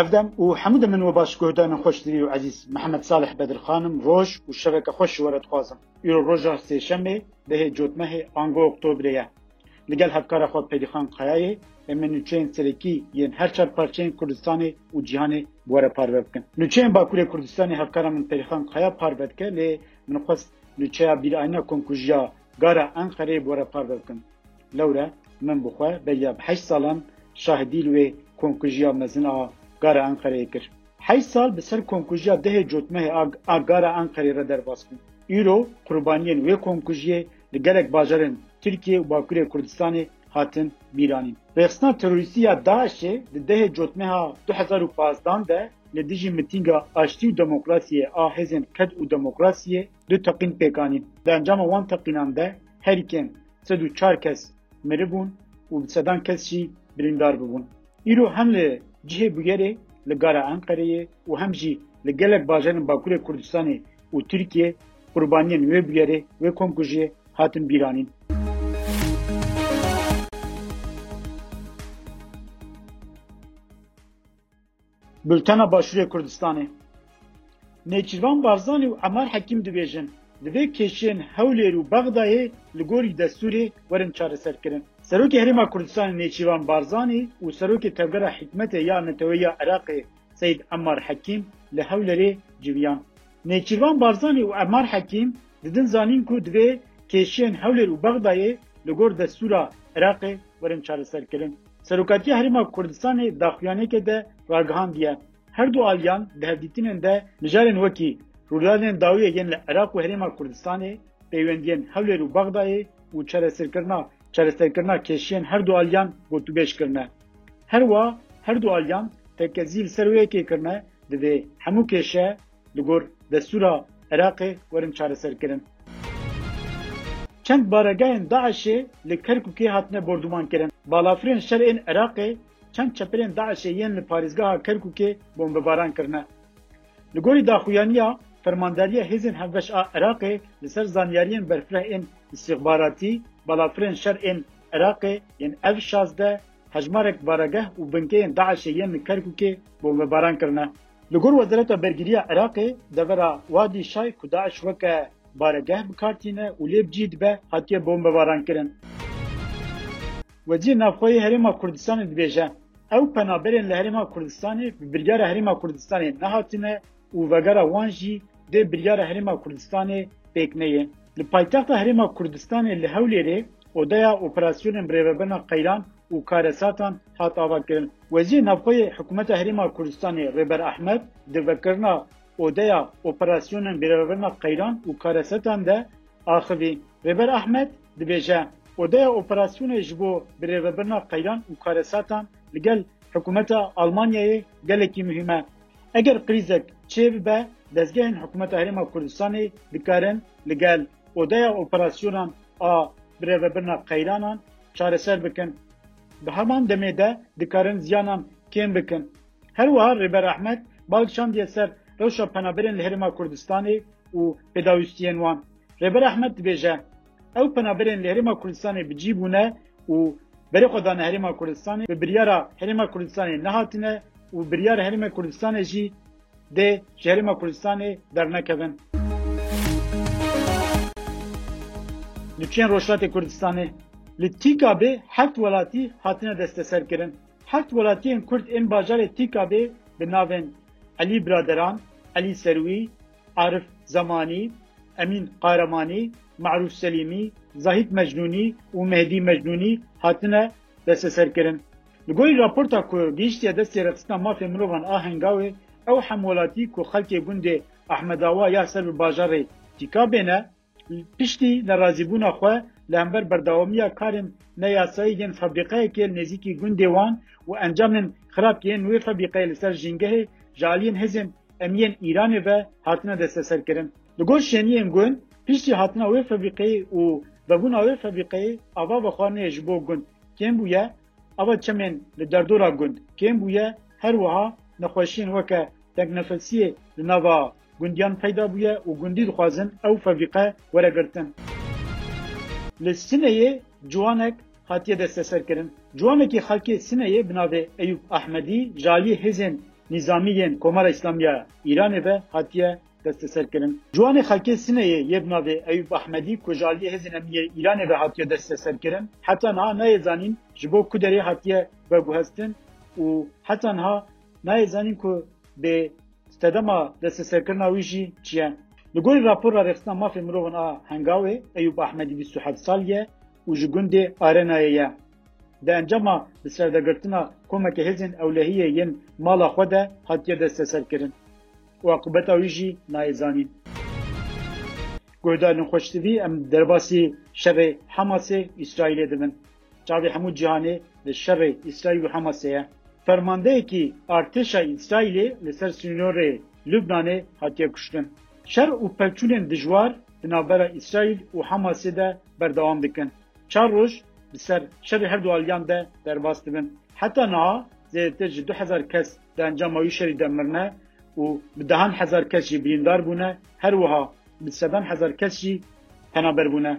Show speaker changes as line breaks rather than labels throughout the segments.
Ev dem û hemû demên we baş guhdarên xweşdirî û ezîz. Mihemed Salih Bedirxan im, roj û şeveke xweş ji we re dixwazim. Îro roja sêşemê, dehê cotmehê ango oktobrê ye. Li gel hevkara xwe Pelîxan Kayayê em ê nûçeyên serokî yên her çar parçeyên Kurdistanê û cîhanê bi we re parve bikin. Nûçeyên Bakurê Kurdistanê hevkara min Pelîxan Kaya parve dike lê min xwest nûçeya Bîrayîna Komkujiya Gara Enqereyê bi were parve bikin. Lewre min bi xwe bêya bi heşt salan şahidî li wê komkujiya mezin a Gara Enqereyê kir. Heşt sal bi ser komkujiya dehê cotmehê a Gara Enqereyê re derbas bû. Îro qurbaniyên wê komkujiyê li gelek bajarên Tirkiyê û Bakurê Kurdistanê hatin bîranîn. Rêxistina terorîstî ya DAIŞ'ê di dehê cotmeha du hezar û pazdeh de li dijî mitînga Aştî û Demokrasiyê a Hêzên Qed û Demokrasiyê, Du teqîn pêk anîn. Di encama wan teqînan de herî kêm sed û çar kes miribûn û bi sedan kes jî birîndar bibûn. Îro hem li cihê bûyerê li Gara Enqereyê û hem jî li gelek bajarên Bakurê Kurdistanê û Tirkiyê qurbaniyên wê bûyerê, wê komkujiyê hatin bîranîn. Bultena Başûrê Kurdistanê. Nêçîrvan Barzanî û Emar Hekîm dibêjin, divê kêşeyên Hewlêr û Bexdayê li gorî destûrê werin çareserkirin. Serokê Herêma Kurdistanê Nêçîrvan Barzanî û Serokê Tevgera Hikûmetê ya Neteweyî ya Iraqê Seyîd Emar Hekîm li Hewlêrê civiyan. Nêçîrvan Barzanî û Emar Hekîm didin zanîn ku divê kêşeyên Hewlêr û Bexdayê li gor destûra Iraqê werin çareserkirin. Serokatiya Herêma Kurdistanê daxuyaniyeke de ragihandiye, her du aliyan di hevdîtinên de mijarên wekî rûdawên dawiyê yên li Iraq û Herêma Kurdistanê, peywendiyên Hewlêr û Bexdayê û çareserkirina çareserkirina kêşiyên her du aliyan gotûbêj kirine. Her wiha her du aliyan tekezî li ser wê yekê kirine divê hemû kêşe, Li gor destûra Iraqê werin çareserkirin. Çend baregehên DAIŞ'ê li Kerkûkê hatine bordûmankirin. Balafirên şer ên Iraqê çend çepirên DAIŞ'ê yên li parêzgeha Kerkûkê bombebaran kirine. Li gorî daxuyaniya Fermandariya Hêzên Hevbeş a Iraqê li ser zanyariyên berfireh ên îstîxbaratî, balafirên şer ên Iraqê yên ev şazdeh hejmarek baregeh û binkeyên DAIŞ'ê yên li Kerkûkê bombebaran kirine. Li gor Wezareta Bergiriya Iraqê, devera Wadî Şay ku DAIŞ weke baregeh bi kar tîne û lê bi cî dibe hatiye bombebarankirin. Wezîr Navxweyê Herêma Kurdistanê dibêje, Ew penaberên li Herêma Kurdistanê bi biryara Herêma Kurdistanê nehatine û vegera wan jî dê biryara Herêma Kurdistanê pêk neyê. Li paytexta Herêma Kurdistanê li Hewlêrê odeya operasyonên birêvebirina qeyran û karesatan hat avakirin. Wezîrê Navxweyê Hikûmeta Herêma Kurdistanê Rêber Ehmed di vekirina Odeya Operasyonan Bêrevebirina Qeyran û Karesetan de axivî. Rêber Ehmed dibêje, Odeya Operasyonê ji bo birêvebirina qeyran û karesatan li gel hikûmeta Almanyayê gelekî muhîm e. Eger krîzek çê bibe, dezgehên Hikûmeta Herêma Kurdistanê dikarin li gel Odeya Operasyonan a Birêvebirina Qeyranan çareser bikin. Bi heman demê de dikarin ziyanan kêm bikin. Her wiha Rêber Ehmed bal şandiye ser rewşa penaberên li Herêma Kurdistanê û pêdawîstiyên wan. Rêber Ehmed dibêje, Ew penaberên li Herêma Kurdistanê bi cî bûne û berê xwe dane Herêma Kurdistanê, bi biryara Herêma Kurdistanê nehatine û biryar Herêma Kurdistanê jî, Dê ji Herêma Kurdistanê dernekevin. Li çend rojhilatê Kurdistanê li TKB'ê heft welatî hatine desteserkirin. Heft welatiyên Kurd ên bajarê TKB'ê bi navên Elî Biraderan, Elî Serwî, Arif Zamanî, Emîn Kahramanî, Merûf Selîmî, Zahît Mecnûnî û Mehdî Mecnûnî hatine desteserkirin. Li gorî raporta ku gihîştiye destê Refsîna Mafên Mirovan a Hengawê, ew hemwelatî ku xelkê gundê Ahmedawa ya ser bi bajarê tîka bêne, piştî nerazîbûna xwe li hember berdewamiya karên neyasayî yên febrîqeyekê li nêzîkî gundê wan û encamên xirab yên wê febrîqeyê li ser jîngehê ji aliyên hêzên emniyên Îranê ve hatine desteserkirin. Li gor şêniyên gund, piştî hatina wê febrîqeyê û vebûna wê febrîqeyê ava vexwarinê ji bo gund, kêm bûye, ava çemên li derdora gund kêm bûye, her wiha nexweşiyên weke tengnefesiyê li nava gundiyan peyda bûye û gundî dixwazin ew fevîqe were girtin. Li Sineyê ciwanek hatiye desteserkirin. Ciwanekî xelkê Sineyê bi navê Eyûp Ahmedî ji aliyê hêzên nîzamî yên Komara Îslamî ya Îranê ve hatiye desteserkirin. Ciwanê xelkê Sineyê yê bi navê Eyûb Ahmedî ku ji aliyê hêzên emniyê yê Îranê ve hatiye desteserkirin, heta niha nayê zanîn ji bo ku derê hatiye veguhestin û heta niha nayê zanîn ku bê sedema desteserkirina wî jî çi ye. Li gorî rapora Rêxistina Mafên Mirovan a Hengawê, Eyûb Ahmedî bîst û heft sal ye û ji gundê Arenayê ye. Di encama bi serdegirtina komeke hêzên ewlehiyê yên mala xwe de hatiye desteserkirin. Û aqibeta wî jî nayê zanîn. Guhda nexweştivî, em derbasî şerê Hamasê Îsraîlê dibin. Çavê hemû cîhanê li şerê Îsraîl û Hamasê ye. Fermandeyekî artêşa Îsraîlê li ser sînorê Lubnanê hatiye kuştin. Şer û pevçûnên dijwar di navbera Îsraîl û Hamasê de berdewam dikin. Çar roj li ser şerê herdu aliyan de derbas dibin. Heta niha zêdetir ji du hezar kes Di encama wî şerî de mirine û bi dehan hezar kes jî birîndar bûne, her wiha bi sedan hezar kes jî penaber bûne.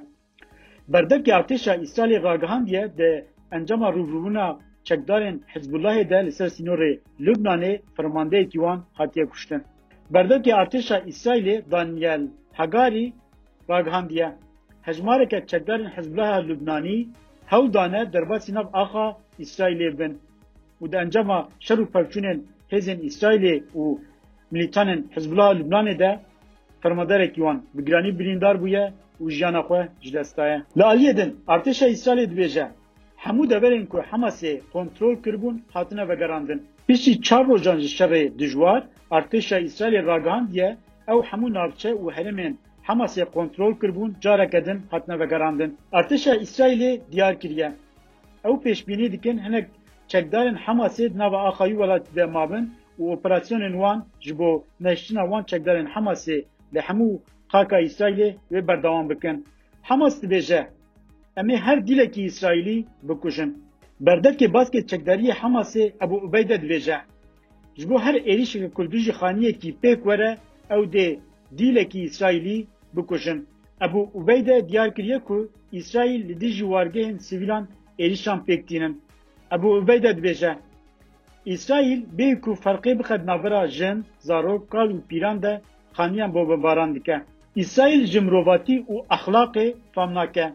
Berdevkê artêşa Îsraîlê ragihandiye di encama rûvûbûna çekdarên Hizbûllahê de li ser sînorê Lubnanê fermandeyekî wan hatiye kuştin. Berdevkê artêşa Îsraîlê Daniel Hagari ragihandiye, hejmareke çekdarên Hizbûllaha Lubnanî hewl dane derbasî nav axa Îsraîlê bin. û di encama şer û pevçûnên hêzên Îsraîlê û milîtanên Hizbullah a Lubnanê de fermaderekî wan bi giranî birîndar bûye û jiyana xwe ji dest daye. Li aliyê din artêşa Îsraîlê dibêje, hemû deverên ku Hemasê kontrol kiribûn hatine vegerandin. Piştî çar rojan ji şerê dijwar, artêşa Îsraîlê ragihandiye ew hemû navçe û herêmên Hemasê kontrol kiribûn careke din hatine vegerandin. Artêşa Îsraîlê diyar kiriye, Ew pêşbînî dikin hinek çekdarên Hemasê di nava axa wî welatî de mabin û operasyonên wan ji bo nehiştina wan çekdarên Hemasê li hemû xaka Îsraîlê wê berdewam bikin. Hemas dibêje, Em ê her dîlekî Îsraîlî bikujin. Berdevkê baskê çekdariyê Hemasê Ebû Ubeyde dibêje, Ji bo her êrîşeke ku dijî xaniyekî pêk were ew dê dîlekî Îsraîlî bikujin. Ebû Ubeyde diyar kiriye ku Îsraîl li dijî wargehên sivîlan êrîşan pêk tînin. Ebû Ubeyde dibêje, Îsraîl bê ku ferqê bixe di navbera jin, zarok, kal û pîran de xaniyan bombebaran dike. Îsraîl ji mirovatî û exlaqê fam nake.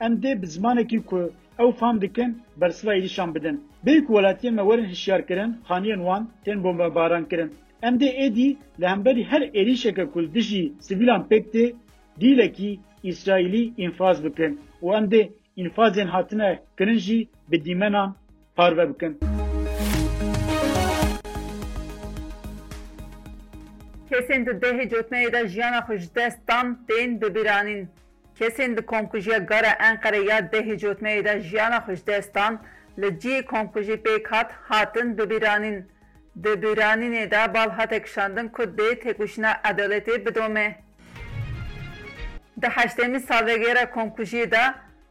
Em dê bi zimanekî ku ew fam dikin bersiva êrîşan bidin. Bê ku welatiyên me werin hişyarkirin, xaniyên wan tên bombebarankirin. Em dê êdî li hemberî her êrîşeke ku li dijî sivîlan pêk tê, dîlekî Îsraîlî înfaz bikin û em dê înfazên hatine kirin jî bi dîmenan parve bikin.
Kesên di dehê cotmeyê de jiyana xwe ji dest dan, tên bibîranîn. Kesên di Komkujiya Gara Enqerê ya dehê cotmeyê de jiyana xwe ji dest dan, li cihê komkujî pêk hat, hatin bibîranîn. Di bîranînê de bal hate kişandin ku dê têkoşîna edaletê bidome. Di heştemîn salvegera komkujiyê de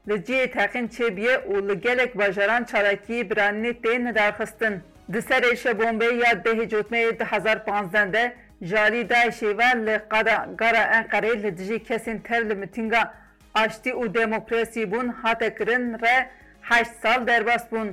li cihê teqîn çêbûye û li gelek bajaran çalakiyê bîranînê tê nidar xistin. Di ser êrişa bombeyê ya dehê cotmeyê du hezar û panzdeh de Ji aliyê DAIŞ'ê ve li qada Gara Enqerê li dijî kesên tev li mitînga Aştî û Demokrasiyê bûn hate kirin re heşt sal derbas bûn.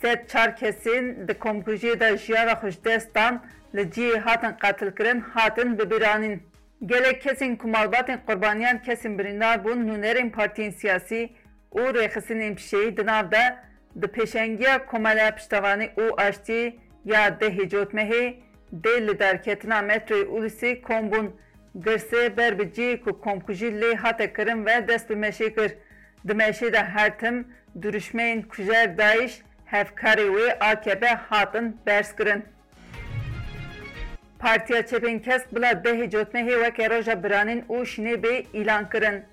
Sed çar kesên di komkujiyê de jiyana xwe ji dest dan li cihê hatin qetilkirin hatin bibiranîn. Gelek kesên ku malbatên qurbaniyan kesên birîndar bûn nûnerên partiyên siyasî û rêxistinên pişeyî di nav de di pêşengiya Komeleya Piştevanî û Aştiyê ya dehê Cotmehê Dê li derketina metroyê Ulusî kom bûn. Girsê ber bi cihê ku komkujî lê hate kirin ve dest bi meşê kir. Di meşê de her tim dirûşmeyên kujer DAIŞ, hevkarê wê akp hatin berzkirin. Partiya Çepên Kesk bila dehê cotmehê weke Roja Biranîn û Şinê bê îlan kirin.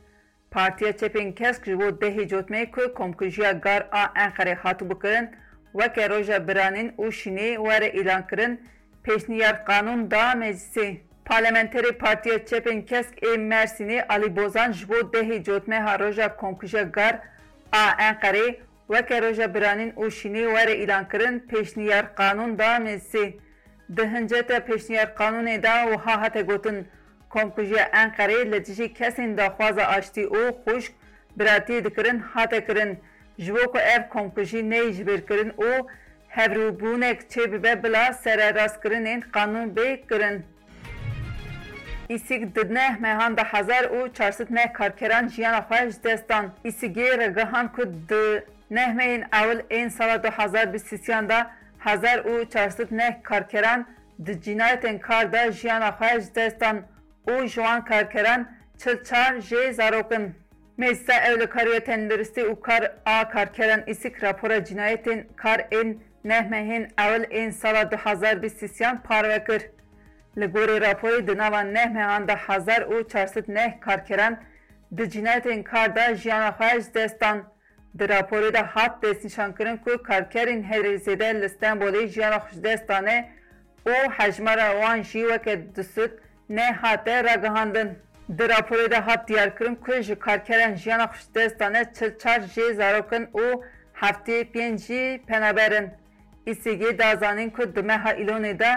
Partiya Çepên Kesk ji bo dehê cotmeyê ku komkujiya gar a Enqerê hatibû kirin weke roja biranîn û şînê were îlankirin, pêşniyar qanûn da meclisê. Parlamenterê Partiya Çepên Kesk ê Mêrsînê Alî Bozan ji bo dehê cotmeha roja komkujiya gar a Enqerê weke roja biranîn û şînê were îlankirin, pêşniyar qanûn da meclisê. Di hinceta pêşniyar qanûnê de wiha hate gotin, Komkujiya Enqereyê li dijî kesên daxwaza aştî û xwişk biratiyê dikirin hate kirin. Ji bo ku ev komkujî neyê jibêrkirin û hevrûbûnek çêbibe bila sererastkirinên qanûn bê kirin. Îsîg di neh mehan de hezar û çar sed neh karkeran jiyana xwe ji dest dan. Îsîgê ragihand ku di neh mehên ewil ên sala du hezar bîst sîsiyan de hezar û çar sed neh karkeran Di cînayetên kar de jiyana xwe ji dest dan û ji wan karkeran çil çar jê zarok in. Meclisa Ewlekarîya Tendirustî û Kar a Karkeran Îsik rapora cînayetên kar ên neh mehên ewil ên sala du hezar bîst û sîyan parve kir. Li gorî raporê di nava neh mehan de hezar û çar sed neh karkeran di cînayetên kar de jiyana xwe ji dest dan. Di raporê de hat destnîşankirin ku karkerên herî zêde li Stenbolê jiyana xwe ji dest dane û hejmara wan jî weke disûd nehate ragihandin. Di raporê de hat diyarkirin ku ji karkeran jiyana xwe ji dest dane çil çar jê zarok in û heftê pênc jî penaber in. ISG da zanîn ku di meha Îlonê de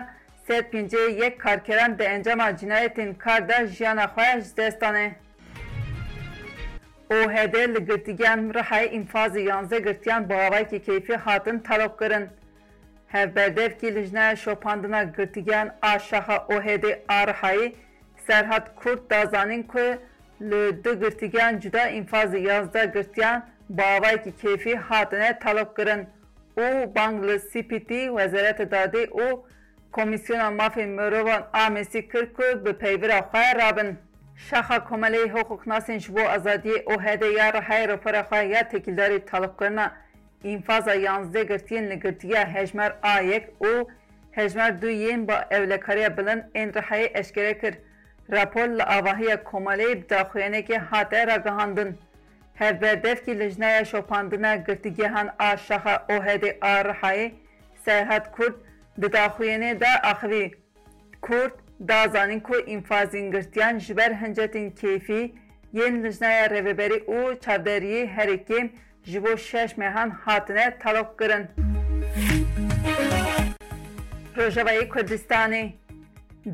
sed pêncî yek karkeran di encama cinayetên kar de jiyana xwe ji dest dane. OHD li girtîgeyan Rihayê înfazê yanzdeh girtiyan bi awayekî keyfî hatin teroqkirin. Hevberdevkî Lijneya Şopandina Girtîgeyan a Şaxa OHD a Rihayê Serhat Kurt da zanîn ku li du girtîgeyan cuda înfazê yanzdeh girtiyan bi awayekî keyfî hatine teloqkirin û bang li CPT, Wezareta Dadê û Komîsyona Mafên Mirovan a Amnestî kir ku bi peyvira xwe rabin. Şaxa Komelê yê Hiqûqnasên ji bo Azadiyê, OHD, ya Rihayê rapora xwe ya têkildarî talûqkirina înfaza yanzdeh girtiyên li girtiya Hejmar a yek û Hejmar du yên bi ewlekariya bilind ên Rihayê eşkere kir. Rapor li avahiya Komelê bi daxuyanekê hate ragihandin. Hevberdevkî Lijneya Şopandina Girtîgehan a Şaxa OHD'ê a Rihayê Serhat Kurd di daxuyaniyê de axivî, Kurd da zanîn ku înfazên girtiyan ji ber hincetên keyfî yên Lijneya Rêveberî û Çavderiyê herî kêm ji bo şeş mehan hatine taloqkirin. Rojavayê Kurdistanê.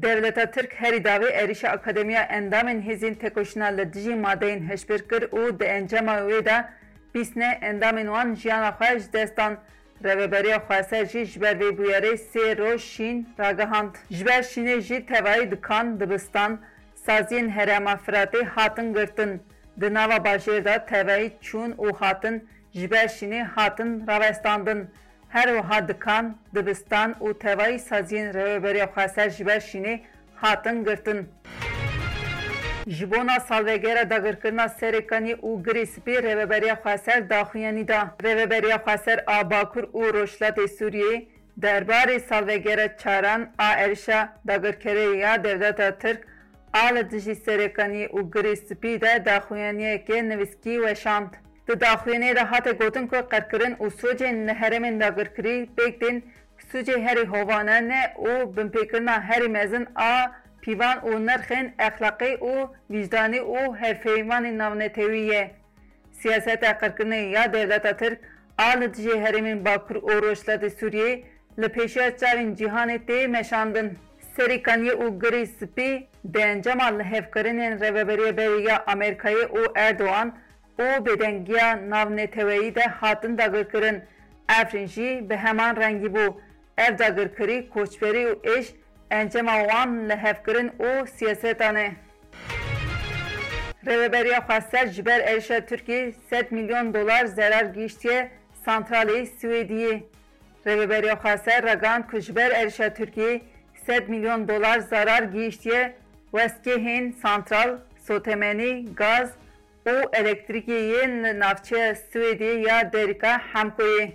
Dewleta Tirk herî daxî êrîşa Akademiya Endamên Hêzên Têkoşîna li dijî madeyên hişbir kir û di encama wê de bîst ne endamên wan jiyana xwe ji dest dan. Rêveberiya Xweser jî ji ber vê bûyerê sê roj şîn ragihand. Ji ber şînê jî tevayî dikan, dibistan, saziyên Herêma Firatê hatin girtin. Di nava bajêr de tevayî çûn û hatin ji ber şînê hatin rawestandin. Her wiha dikan, dibistan û tevayî saziyên Reweberiya Xweser ji ber şînê hatin girtin. Ji bona salvegera dagirkirina Serê Kanî û Girê Sipî Rêveberiya Xweser daxuyanî da. Rêveberiya Xweser a Bakur û Rojhilatê Sûriyeyê derbarê salvegera çaran a êrişa dagirkerê ya dewleta Tirk A li dijî Serêkanî û Girî Spî de daxuyaniyekê nivîskî weşand. Di daxuyaniyê de hate gotin ku qirkirin û sûcên li herêmên dagirkirî pêk tên, sûcê herî hovane ne û binpêkirina herî mezin a pîvan û nirxên exlaqî û vîcdanî û hevpeyvanî navnetewî ye. Siyaseta qirkirinê ya dewleta Tirk a li dijî herêmên Bakur û Rojhilatê Sûriyeyê li pêşiya çavên cîhanê tê meşandin. Serî Kaniyê û Girî Spî di encama lihevkirinên Rêveberiya Berê ya Amerîkayê û Erdogan û bêdengiya navneteweyî de hatin dagirkirin. Efrîn jî bi heman rengî bû, Ev dagirkirî, koçberî û êş encama wan li hevkirin û siyasetan e. Rêveberiya Xweser ji ber êrişa Tirkiyê sed milyon dolar zerar gihîştiye santralê Swêdiyê. Rêveberiya Xweser ragihand ku ji ber êrişa Tirkiyê sed milyon dolar zarar gihîştiye westgehên santral, sotemenî, gaz û elektrîkê yên li navçeya Swêdiyê ya Derika Hemkoyê.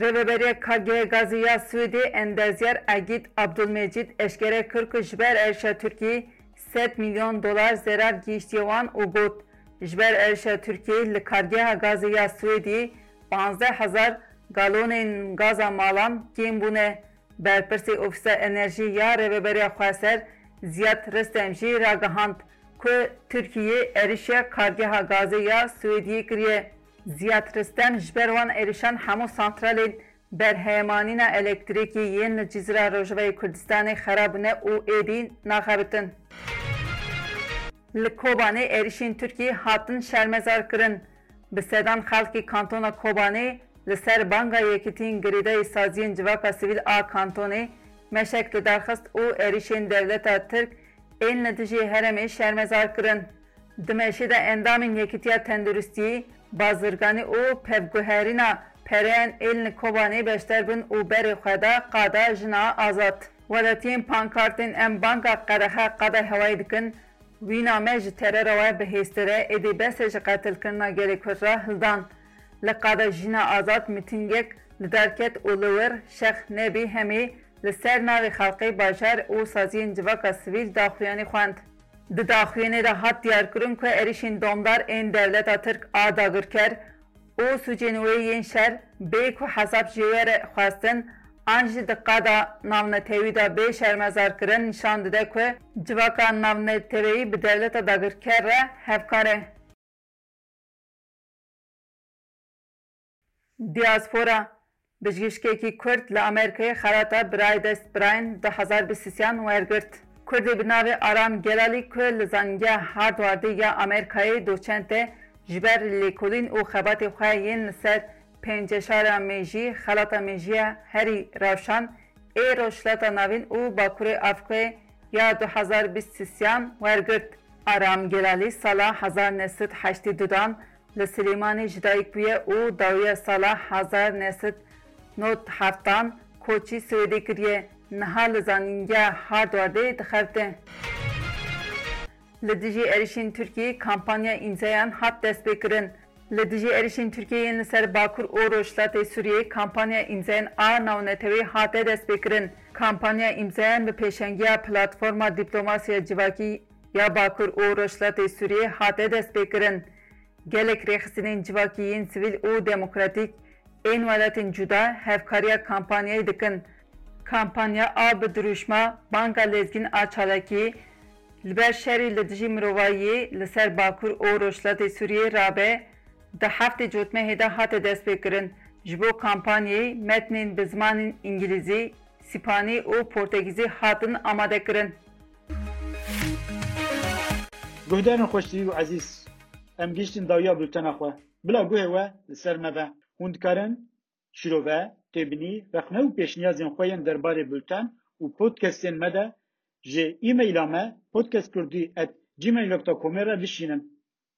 Rêveberiya Kargehê Gazê ya Swêdê endezyar Agit Abdulmecid eşkere kir ku ji ber êrişa Tirkiyeyê sed milyon dolar zerar gihîştiye wan û got, Ji ber êrişa Tirkiyeyê li Kargeha Gazê ya Swêdiyê pazdeh hezar galonên gaza malan kêm bûne. Berpirsê Ofîsa Enerjiyê ya Rêveberiya Xweser Ziyad Ristem jî ragihand ku Tirkiyeyê êrişa Kargeha Gazê ya Swêdiyê kiriye. Ziyad Ristem ji ber wan êrişan hemû santralên berheyemanîna elektrîkî yên li Cizîra Rojavayê Kurdistanê xera bûne û êdî naxebitin. Li Kobanê êrişên Tirkiyê hatin şermezarkirin. Bi sedan xelkê kantona Kobanê li ser banga yekitîn girêdayî saziyên civaka sivîl a kantonê meşek lidarxist û êrişên dewleta Tirk ên li dijî herêmê şermezarkirin. Di meşê de endamên Yekîtiya Tenduristiyê, Bazirganê û Pevguherîna Pereyên Êl li Kobanê beşdar bûn û berê xwe da Qada Jina Azad. Welatiyên pankartên Em banga qereha qada hewayî dikin, Wî name ji terora we bihêztir e êdî bes e ji qetilkirina gelê Kurd re hildan. Li Qada Jina Azad mitîngek li dar ket û li wir Şex Nebî Hemî li ser navê xelkê, bajar û saziyên civaka sivîl daxuyanî xwend. Di daxuyanê de hat diyarkirin ku êrişên domdar ên dewleta Tirk a dagirker û sûcên wê yên şer bê ku hesab ji wê re xwestin an jî di qada navnetewî de bê şermezarkirin nîşan dide ku civaka navneteweyî bi dewleta dagirker re hevkar e. Diaspora, Bijgîşkekî Kurd li Amerîkayê xerata Birayê Dest Birayên du hezar bîst û sê an wergirt. Kurdê bi navê Aram Gelalî ku li Zanîngeha Hardwardê ya Amerîkayê doçent e, ji ber lêkolîn û xebatê xwe yên li ser Pênceşara Mêjî, Xelata Mêjiya Herî Rewşan, ê Rojhilata Navîn û Bakurê Afrikayê ya du hezar bîst û sê an wergirt. Aram Gelalî sala hezar neh sed û heştê du dan Li Silêmanî ji dayik bûye û dawiya sala hezar neh sed nod heftan koçî Swêdê kiriye. Niha li zanîngeha Hardwardê dixebitin. Li dijî êrişên Tirkiyeyê kampanya îmzayan hat destpêkirin. Li dijî êrişên Tirkiyeyê yên li ser Bakur û Rojhilatê Sûriyeyê kampanya îmzayên a nawneteweyî hate destpêkirin. Kampanya îmzayan bi pêşengiya Platforma Dîplomasîya Civakî, ya Bakur û Rojhilatê Sûriyê hate destpêkirin. Gelek rêxistinên civakî yên sivîl û demokratîk ên welatên cuda hevkariya kampanyayê dikin. Kampanya a bi dirûşma Banga Lezgîn a Çalakî li ber şerî li dijî mirovahiyê li ser Bakur û Rojhilatê Sûriyê rabe di heftê cotmehê de hate destpêkirin. Ji bo kampanyê metnên bi zimanên Îngilîzî, Sîpanî û Portegîzî hatin amadekirin.
Guhdarên xweşî û ezîz, em gihîştin dawiya bultena xwe. Bila guhê we li ser me be. Hûn dikarin şîrove, têbinî, rexne û pêşniyazên xwe yên derbarê bulten û podcastên me de ji e-maila me
podcastkurdî at gmail nokta comê re bişînin.